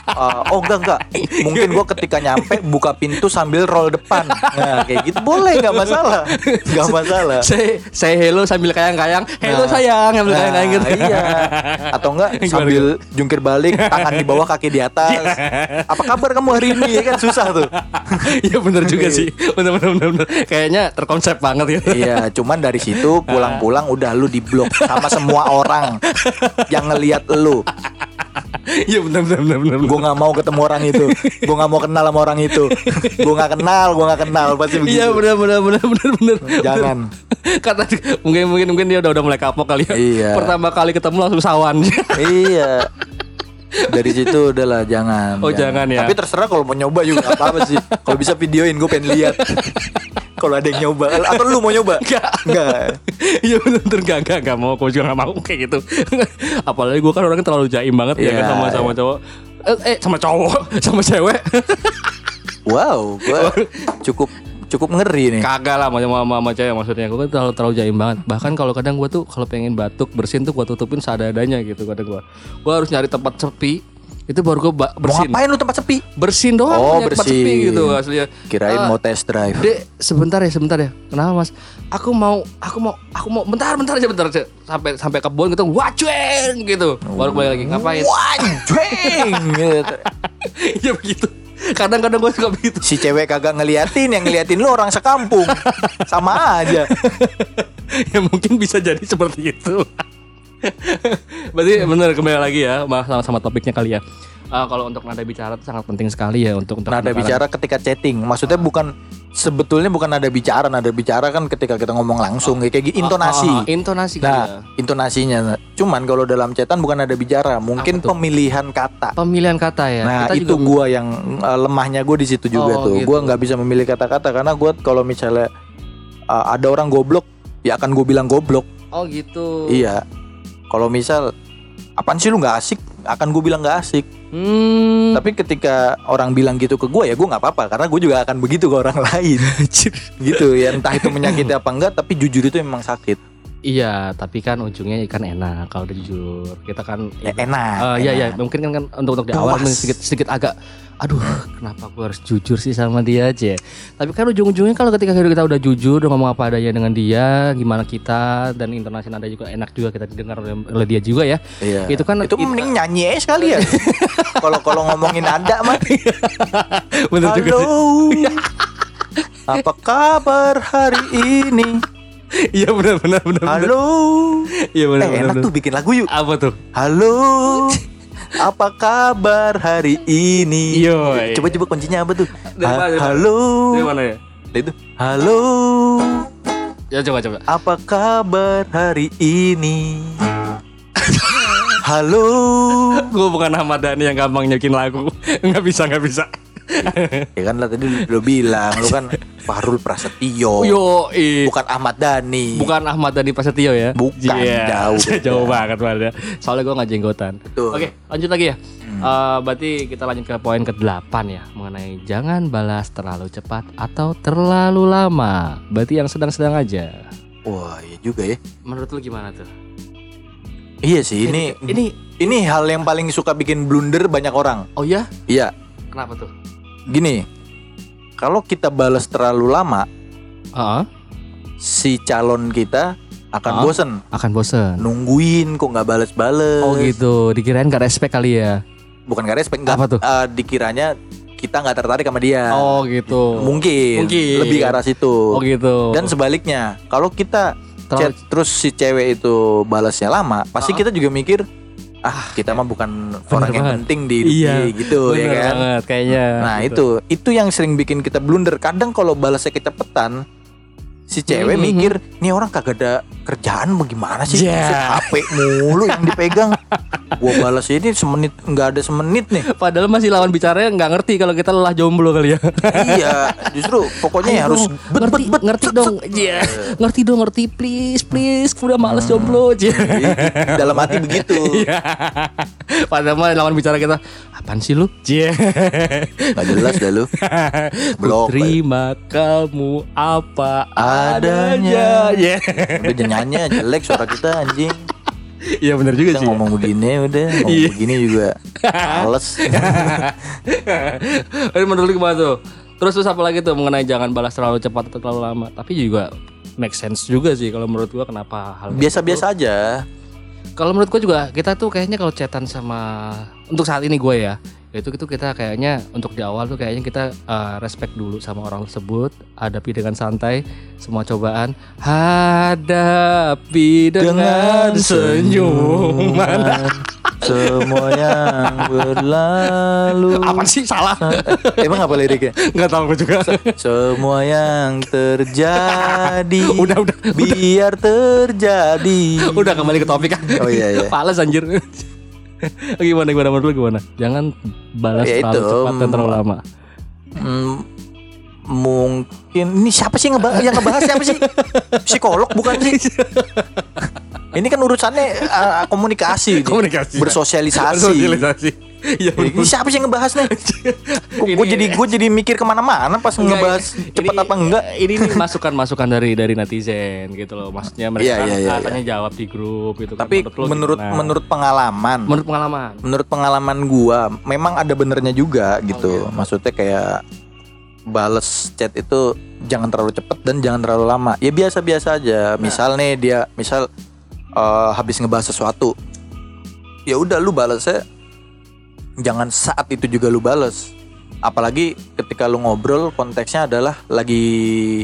Uh, oh enggak enggak mungkin gue ketika nyampe buka pintu sambil roll depan nah kayak gitu boleh nggak masalah nggak masalah Saya saya hello sambil kayang-kayang. Hello Nah. sayang sambil Nah, kayang-kayang gitu. iya atau enggak sambil jungkir balik tangan di bawah kaki di atas apa kabar kamu hari ini ya kan susah tuh Iya bener juga sih. Bener bener bener. bener. Kayaknya terkonsep banget gitu. Iya, cuman dari situ pulang-pulang udah lu diblok sama semua orang yang ngelihat lu. Iya bener bener bener bener. Gue nggak mau ketemu orang itu. Gue nggak mau kenal sama orang itu. Gue nggak kenal, gue nggak kenal pasti begitu. Iya bener bener bener bener bener. Jangan. Kata mungkin mungkin mungkin dia udah udah mulai kapok kali ya. Iya. Pertama kali ketemu langsung sawan. iya. Dari situ udahlah jangan. Oh, jangan ya. Tapi terserah kalau mau nyoba juga nggak apa-apa sih. Kalau bisa videoin gue pengen lihat. kalau ada yang nyoba atau lu mau nyoba? Enggak. Enggak. Iya bener bener gak, gak, gak mau Gue juga gak mau kayak gitu Apalagi gue kan orangnya terlalu jaim banget ya Iya. kan sama, sama cowok eh, eh sama cowok Sama cewek Wow, gue cukup cukup ngeri nih. Kagak lah sama, sama, sama cewek maksudnya Gue kan terlalu, terlalu jaim banget Bahkan kalau kadang gue tuh Kalau pengen batuk bersin tuh gue tutupin seadanya gitu Kadang gue Gue harus nyari tempat sepi Itu baru gue ba- Mau bersin ngapain lu tempat sepi? Bersin doang Oh, nyari tempat bersin. sepi gitu aslinya Kirain Ah, mau test drive. Dek, sebentar ya, sebentar ya. Kenapa mas? Aku mau, aku mau, aku mau. Bentar, bentar aja, bentar aja. Sampai sampai kebun gitu, wacueng gitu. Baru balik lagi ngapain? Wanjeng gitu. Iya begitu. Kadang-kadang gue suka begitu. Si cewek kagak ngeliatin yang ngeliatin lu orang sekampung. Sama aja. ya mungkin bisa jadi seperti itu. Berarti bener kembali lagi ya sama sama, sama topiknya kali ya. Ah, kalau untuk nada bicara itu sangat penting sekali ya untuk untuk Nada bicara ketika chatting. Maksudnya bukan sebetulnya bukan nada bicara, nada bicara kan ketika kita ngomong langsung kayak gitu intonasi. Ah, ah, ah, intonasi kali ya. Nah, intonasinya. Cuman kalau dalam chatan bukan nada bicara, mungkin pemilihan kata. Pemilihan kata ya. Nah Kita itu juga- gua yang uh, lemahnya gue di situ juga Oh, tuh. gitu. Gua nggak bisa memilih kata-kata karena gua kalau misalnya uh, ada orang goblok, ya akan gue bilang goblok. Oh gitu. Iya. Kalau misal apaan sih lu nggak asik, akan gue bilang nggak asik. Hmm. Tapi ketika orang bilang gitu ke gue ya gue nggak apa-apa karena gue juga akan begitu ke orang lain. gitu ya entah itu menyakiti apa enggak tapi jujur itu memang sakit. Iya, tapi kan ujungnya kan enak kalau udah jujur. Kita kan Ya enak. Eh, iya iya, enak. mungkin kan, kan untuk untuk di awal Puas. sedikit sedikit agak aduh, kenapa gue harus jujur sih sama dia aja. Tapi kan ujung-ujungnya kalau ketika kita udah jujur, udah ngomong apa adanya dengan dia, gimana kita dan intonasi nada juga enak juga kita didengar oleh, oleh dia juga ya. Iya. Itu kan itu mending nyanyi aja sekali ya. Kalau kalau ngomongin nada mah. bener juga Halo. sih. Apa kabar hari ini? Iya benar benar benar. Halo. Iya benar Eh, enak tuh bikin lagu yuk. Apa tuh? Halo. Apa kabar hari ini? Yo. Coba coba kuncinya apa tuh? Ha- halo. Dari mana ya? Itu. Halo. Ya coba coba. Apa kabar hari ini? Halo. Gue bukan Ahmad Dhani yang gampang nyokin lagu. Nggak bisa nggak bisa. Ya kan lah tadi lu, lu bilang lu kan Fahrul Prasetyo. Yo. Bukan Ahmad Dhani. Bukan Ahmad Dhani Prasetyo ya? Bukan, Iya. jauh jauh banget Pak. Soalnya gue nggak jenggotan. Betul. Hmm. Oke, lanjut lagi ya. Eh, berarti kita lanjut ke poin ke-8 ya mengenai jangan balas terlalu cepat atau terlalu lama. Berarti yang sedang-sedang aja. Wah, iya juga ya. Menurut lu gimana tuh? Iya sih, ini ini ini hal yang paling suka bikin blunder banyak orang. oh ya? Iya, Kenapa tuh? Gini. Kalau kita balas terlalu lama, Heeh, si calon kita akan Ah. bosen akan bosen. nungguin kok nggak bales-bales. Oh gitu, dikirain gak respect kali ya? Bukan gak respect, nggak Apa tuh? eh, dikiranya kita nggak tertarik sama dia. Oh gitu. Mungkin, Mungkin. lebih ke arah situ. Oh gitu. Dan sebaliknya, kalau kita Terlalu- chat terus si cewek itu balasnya lama, pasti Ah. kita juga mikir ah kita mah bukan orang yang banget. penting di Iya, dia," gitu ya Bener kan. banget kayaknya. Nah Gitu. itu itu yang sering bikin kita blunder. Kadang kalau balasnya kecepatan, si cewek Mhm. mikir nih orang kagak ada kerjaan bagaimana sih? Yeah. HP mulu yang dipegang. Gua balas ini semenit nggak ada semenit nih. Padahal masih lawan bicaranya nggak ngerti kalau kita lelah jomblo kali ya. iya, justru pokoknya ya Ayo harus bet, ngerti bet, bet, ngerti set, dong. set. Iya. Ngerti dong, ngerti please, please. Udah males jomblo. Iya. Dalam hati begitu. Padahal mah lawan bicara kita apaan sih lu? Cie. Gak jelas dah lu. Blok. Terima kamu apa Adanya. adanya. Ya. Udah jangan nyanyi jelek suara kita anjing. Iya benar juga Kita sih. ngomong begini udah, ngomong Iya. begini juga males. Tapi menurut lu gimana tuh? Terus terus apa lagi tuh mengenai jangan balas terlalu cepat atau terlalu lama. Tapi juga make sense juga sih kalau menurut gua kenapa hal Biasa-biasa aja. Kalau menurut gue juga kita tuh kayaknya kalau chatan sama untuk saat ini gue ya itu itu kita kayaknya untuk di awal tuh kayaknya kita uh, respect dulu sama orang tersebut hadapi dengan santai semua cobaan. Hadapi dengan, senyuman. Semua yang berlalu. Apa sih? Salah. Emang apa liriknya? nggak tahu gue juga. Semua yang terjadi Udah, udah, Biar terjadi. Udah kembali ke topik kan? Oh, iya, iya. Pales anjir. Gimana gimana? Menurut lu gimana? Jangan balas Ya terlalu cepat dan terlalu lama. Hmm, Mungkin Ini siapa sih ngebahas, yang ngebahas siapa sih? Psikolog bukan sih? Ini kan urusannya uh, komunikasi, Komunikasi. bersosialisasi. Sosialisasi. Iya Ini siapa sih yang ngebahas nih? Gue jadi gue jadi mikir ke mana-mana pas Enggak, ngebahas ini- cepat apa enggak. Ini masukan-masukan dari dari netizen gitu loh. Maksudnya mereka Iya, iya, iya, katanya jawab di grup gitu. kan. Tapi lu menurut gimana? menurut pengalaman, menurut pengalaman. menurut pengalaman gua memang ada benernya juga gitu. Maksudnya kayak bales chat itu jangan terlalu cepat dan jangan terlalu lama. Ya biasa-biasa aja. Misal nih dia misal eh, habis ngebahas sesuatu. Ya udah lu balesnya jangan saat itu juga lu bales. Apalagi ketika lu ngobrol konteksnya adalah lagi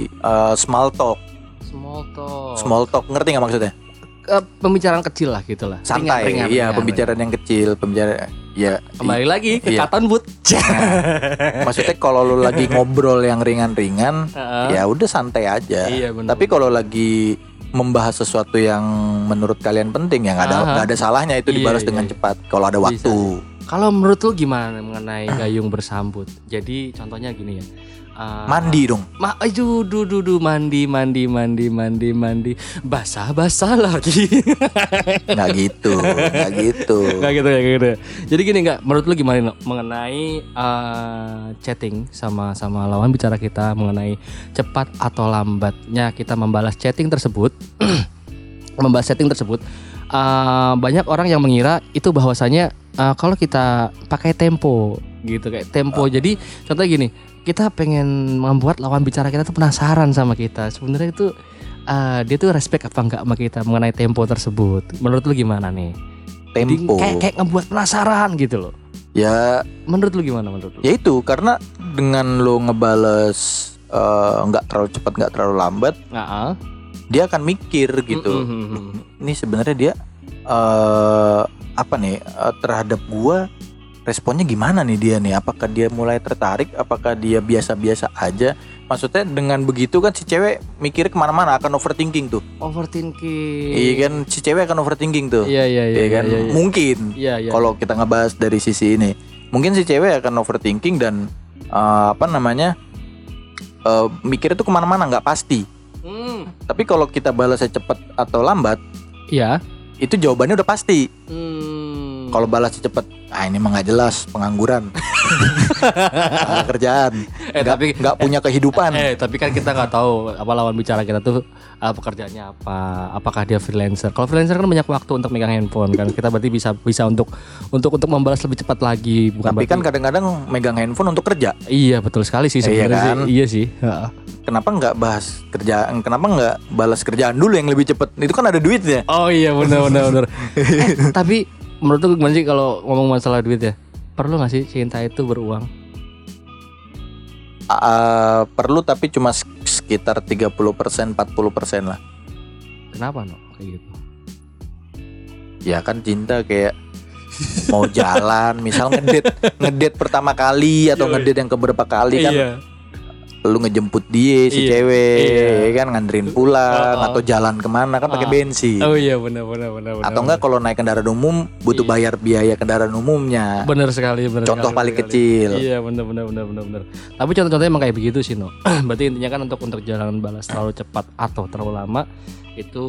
eh, small talk. Small talk. Small talk ngerti nggak maksudnya? Eh, pembicaraan kecil lah gitu lah. Santai. Ringan, ringan, iya, ringan, pembicaraan yang kecil, pembicaraan ya. Kembali lagi ke Iya. katon but. Maksudnya kalau lu lagi ngobrol yang ringan-ringan, Heeh. ya udah santai aja. Iya, bener. Tapi kalau lagi membahas sesuatu yang menurut kalian penting ya nggak ada nggak ada salahnya itu Iya, dibalas iya, dengan iya. cepat kalau ada Bisa. waktu. Kalau menurut lu gimana mengenai gayung bersambut? Jadi contohnya gini ya. Eh, Mandi dong. Ma, aduh, du, du, du, mandi, mandi, mandi, mandi, mandi, basah, basah lagi. Nggak gitu, nggak gitu. Nggak gitu ya, gitu. Jadi gini nggak, menurut lu gimana mengenai eh, chatting sama sama lawan bicara kita mengenai cepat atau lambatnya kita membalas chatting tersebut, membalas chatting tersebut. eh, banyak orang yang mengira itu bahwasanya eh, kalau kita pakai tempo gitu kayak tempo. Jadi contohnya gini, kita pengen membuat lawan bicara kita tuh penasaran sama kita. Sebenarnya itu eh, dia tuh respect apa enggak sama kita mengenai tempo tersebut. Menurut lu gimana nih? Jadi Tempo. kayak kayak ngebuat penasaran gitu loh. Ya, Menurut lu gimana menurut lu? ya itu karena dengan lo ngebales eh, nggak terlalu cepat nggak terlalu lambat, Heeh. dia akan mikir gitu. Mm-mm. Ini sebenarnya dia eh apa nih eh, terhadap gua responnya gimana nih dia nih? Apakah dia mulai tertarik? Apakah dia biasa-biasa aja? Maksudnya dengan begitu kan si cewek mikir ke mana-mana akan overthinking tuh. Overthinking. Iya kan si cewek akan overthinking tuh. Iya iya iya. Iya kan? Iya iya. Mungkin Iya iya. kalau kita ngebahas dari sisi ini, mungkin si cewek akan overthinking dan eh, apa namanya? eh, mikirnya tuh ke mana-mana nggak pasti. Hmm. Tapi kalau kita balasnya cepat atau lambat, Iya. itu jawabannya udah pasti. Hmm. Kalau balasnya cepet, ah ini mah nggak jelas, pengangguran, Nggak kerjaan, Eh, nggak tapi- nggak punya kehidupan. Eh tapi kan kita nggak tahu apa lawan bicara kita tuh uh, pekerjaannya apa, apakah dia freelancer. Kalau freelancer kan banyak waktu untuk megang handphone kan. Kita berarti bisa bisa untuk untuk untuk membalas lebih cepat lagi. Bukan Tapi kan berarti- kadang-kadang megang handphone untuk kerja. iya betul sekali sih Iya sebenarnya kan? sih. Iya sih. Kenapa nggak bahas kerjaan? Kenapa nggak balas kerjaan dulu yang lebih cepet? Itu kan ada duitnya. Oh iya benar benar benar. eh, tapi menurut lu gimana sih kalau ngomong masalah duit ya? Perlu gak sih cinta itu beruang? Ah, perlu tapi cuma sek- sekitar 30% 40% lah. Kenapa no? Kayak gitu. Ya kan cinta kayak mau jalan, misal ngedate, ngedate pertama kali atau Iya, ngedate yang keberapa kali kan iya. Lu ngejemput dia si Iya, cewek iya. ya kan nganterin pulang Oh, oh. atau jalan ke mana kan pakai Oh. bensin Oh iya benar benar benar atau enggak kalau naik kendaraan umum butuh Iya. bayar biaya kendaraan umumnya Benar sekali, benar. contoh sekali, paling sekali. kecil Iya, benar benar benar benar benar. Tapi contoh-contohnya emang kayak begitu sih, No. Berarti intinya kan untuk untuk jalan balas terlalu cepat atau terlalu lama itu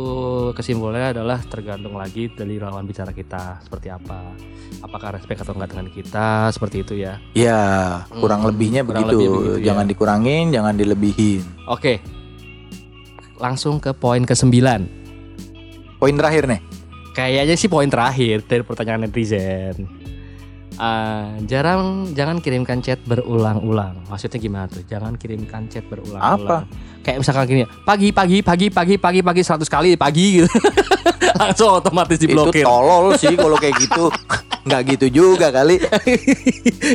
kesimpulannya adalah tergantung lagi dari lawan bicara kita seperti apa. Apakah respect atau enggak dengan kita seperti itu ya. Ya, kurang Hmm, lebihnya kurang begitu. lebih begitu, ya. jangan dikurangin, jangan dilebihin. Oke. Langsung ke poin ke-9. Poin terakhir nih. Kayaknya sih poin terakhir dari pertanyaan netizen. Ah, jarang jangan kirimkan chat berulang-ulang. Maksudnya gimana tuh? Jangan kirimkan chat berulang-ulang. Kayak misalkan gini, pagi pagi pagi pagi pagi pagi 100 kali pagi gitu. Langsung otomatis diblokir. Itu tolol sih kalau kayak gitu. Nggak gitu juga kali.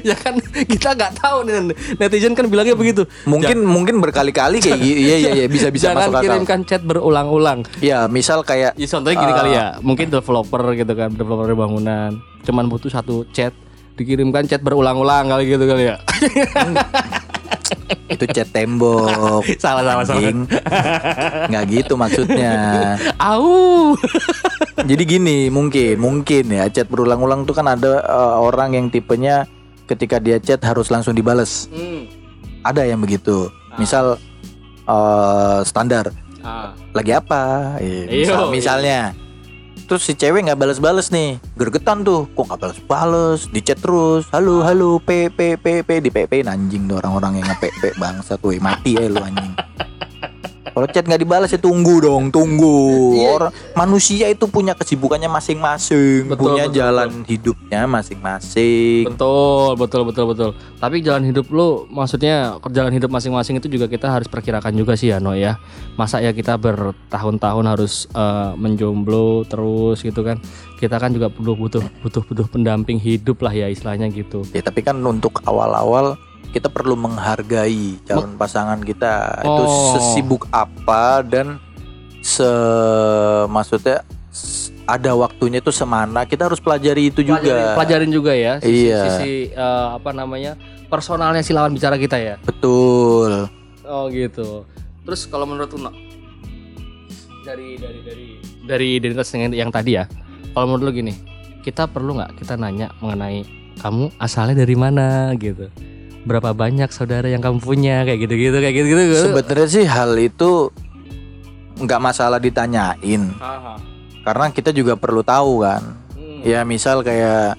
ya kan kita nggak tahu nih netizen kan bilangnya begitu. Mungkin mungkin berkali-kali kayak gitu. Iya iya iya bisa bisa jangan masuk akal. kirimkan chat berulang-ulang. Ya, misal kayak Ya contohnya gini Ah. kali ya, mungkin developer gitu kan, developer bangunan, cuman butuh satu chat dikirimkan chat berulang-ulang kali gitu kali ya. itu cat tembok. salah salah salah. Anjing. Nggak gitu maksudnya. Au. Jadi gini, mungkin mungkin ya chat berulang-ulang tuh kan ada eh, orang yang tipenya ketika dia chat harus langsung dibales. Hmm. Ada yang begitu. Misal eh, standar Ah. lagi apa? Eh, Iyo, misal- misalnya. Terus si cewek nggak balas-balas nih, gergetan tuh, kok nggak balas-balas, di chat terus, halo halo p p p p di p p anjing tuh orang-orang yang nge p p bangsa tuh, mati ya lu anjing. Kalau chat nggak dibalas ya tunggu dong, tunggu. Iya. Orang manusia itu punya kesibukannya masing-masing, Betul, punya betul, jalan hidupnya masing-masing. Betul, betul, betul, betul. Tapi jalan hidup lu, maksudnya jalan hidup masing-masing itu juga kita harus perkirakan juga sih ya, No ya. Masa ya kita bertahun-tahun harus eh, menjomblo terus gitu kan? Kita kan juga perlu butuh butuh butuh pendamping hidup lah ya istilahnya gitu. Ya tapi kan untuk awal-awal kita perlu menghargai calon pasangan kita itu Oh. sesibuk apa dan se maksudnya ada waktunya itu semana kita harus pelajari itu juga. Pelajarin juga ya sisi, Iya. sisi eh, apa namanya personalnya si lawan bicara kita ya. Betul. Oh gitu. Terus kalau menurut Uno dari dari dari dari identitas yang, yang tadi ya, kalau menurut lu gini, kita perlu nggak kita nanya mengenai kamu asalnya dari mana gitu, berapa banyak saudara yang kamu punya kayak gitu gitu kayak gitu gitu. Sebenarnya sih hal itu nggak masalah ditanyain Aha. karena kita juga perlu tahu kan. Hmm. Ya misal kayak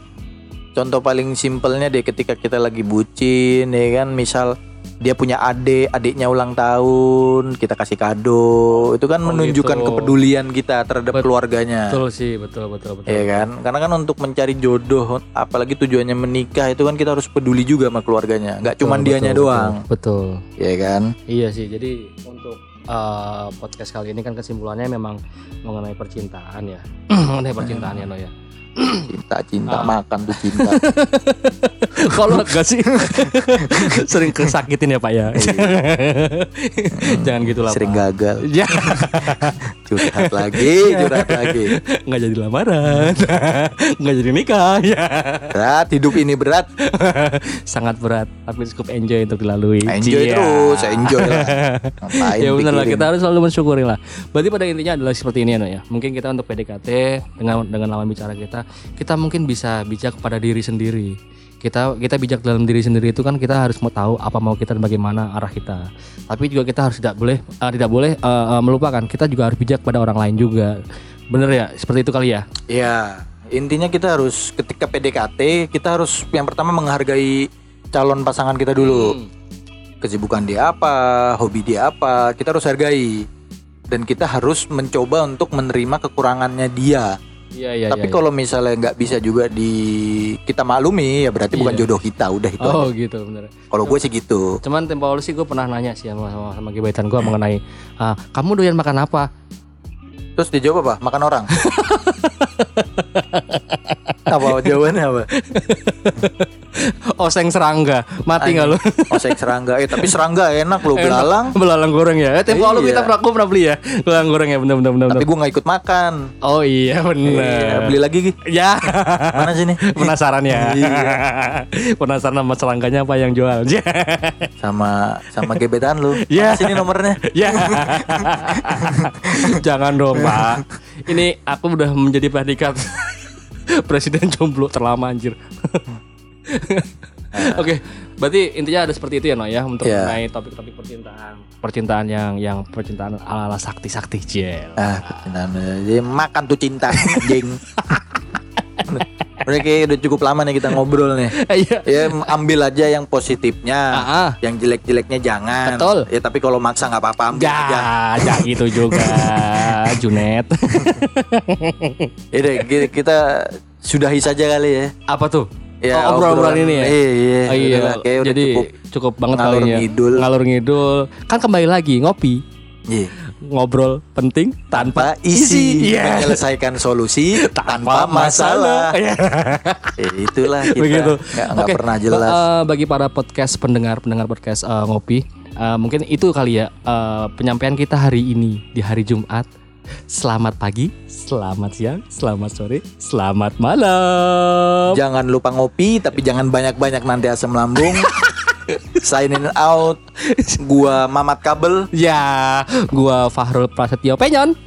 contoh paling simpelnya deh ketika kita lagi bucin ya kan misal dia punya adik, adiknya ulang tahun, kita kasih kado. Itu kan Oh, menunjukkan gitu. kepedulian kita terhadap Bet- keluarganya. Betul sih, betul betul betul. Iya kan? Karena kan untuk mencari jodoh, apalagi tujuannya menikah itu kan kita harus peduli juga sama keluarganya, nggak cuman Betul, dianya betul, doang. Betul. Iya kan? Iya sih. Jadi untuk uh, podcast kali ini kan kesimpulannya memang mengenai percintaan ya, mengenai percintaan ya No ya. Cinta-cinta Ah. makan tuh cinta. Kalau enggak sih sering kesakitin ya Pak ya. Jangan gitu lah. Sering Pak. gagal. Ya, Curhat lagi, curhat lagi. nggak jadi lamaran, nggak jadi nikah. Ya, Berat, hidup ini berat. sangat berat, tapi cukup enjoy untuk dilalui. Enjoy Cia. terus, enjoy lah. Ngapain ya benar lah, kita harus selalu mensyukuri lah. Berarti pada intinya adalah seperti ini ya, No, ya. Mungkin kita untuk PDKT dengan dengan lawan bicara kita, kita mungkin bisa bijak pada diri sendiri. Kita kita bijak dalam diri sendiri itu kan kita harus mau tahu apa mau kita dan bagaimana arah kita. Tapi juga kita harus tidak boleh eh, tidak boleh eh, eh, melupakan kita juga harus bijak pada orang lain juga. Bener ya, seperti itu kali ya. Ya, intinya kita harus ketika PDKT kita harus yang pertama menghargai calon pasangan kita dulu. Hmm. Kesibukan dia apa, hobi dia apa, kita harus hargai. Dan kita harus mencoba untuk menerima kekurangannya dia. Iya iya. Tapi iya, kalau misalnya nggak bisa juga di kita maklumi ya berarti bukan Iya. jodoh kita, udah itu. iya. aja. Oh gitu bener. Kalau gue sih gitu. Cuman tempo lalu sih gue pernah nanya sih sama sama, sama gebetan gue mengenai ah, kamu doyan makan apa? Terus dia jawab apa? Makan orang. apa jawabannya apa? Oseng serangga, mati nggak lu? Oseng serangga. Eh tapi serangga enak loh belalang. Belalang goreng ya. Eh, tempo lalu Iya. kita pernah aku pernah beli ya. Belalang goreng ya, bener bener bener. Tapi gue nggak ikut makan. Oh iya Iya, bener. beli lagi Gi. Ya, Mana sini? penasaran ya. Iya. penasaran sama serangganya apa yang jual? Ya. Sama sama gebetan lu. Iya. Mana sini nomornya? Ya. Jangan dong, Pak. Ini aku udah menjadi predikat presiden jomblo terlama anjir. Oke, Berarti intinya ada seperti itu ya no ya untuk Iya. mengenai topik-topik percintaan, percintaan yang yang percintaan ala-ala sakti-sakti jel. Ah, percintaan. Jadi makan tuh cinta, anjing. Udah kayak udah cukup lama nih kita ngobrol nih. Iya. Ya ambil aja yang positifnya, ah. yang jelek-jeleknya jangan. Betul. Ya tapi kalau maksa nggak apa-apa ambil aja. Ya, ya gitu juga, Junet. Ya deh, kita- sudahi saja kali ya. Apa tuh? Ya, oh, obrolan ini ya. Iya, iya. Oh, iya. Kayak udah Jadi cukup. cukup, banget ngalur kalinya. ngidul. Ngalur ngidul. Kan kembali lagi ngopi, Iya. Ngobrol penting tanpa, Tanpa isi, Iya. menyelesaikan solusi tanpa masalah. Iya. Ya, itulah kita Begitu. nggak Oke, pernah jelas. eh, bagi para podcast pendengar pendengar podcast eh, ngopi, eh, mungkin itu kali ya eh, penyampaian kita hari ini di hari Jumat. Selamat pagi, selamat siang, selamat sore, selamat malam. Jangan lupa ngopi tapi jangan banyak-banyak nanti asam lambung. Signing out. Gua Mamat Kabel. Ya, gua Fahrul Prasetyo Penyon.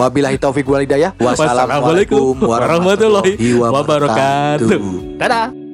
Wabillahi taufik walhidayah. Wassalamualaikum warahmatullahi wabarakatuh. Dadah.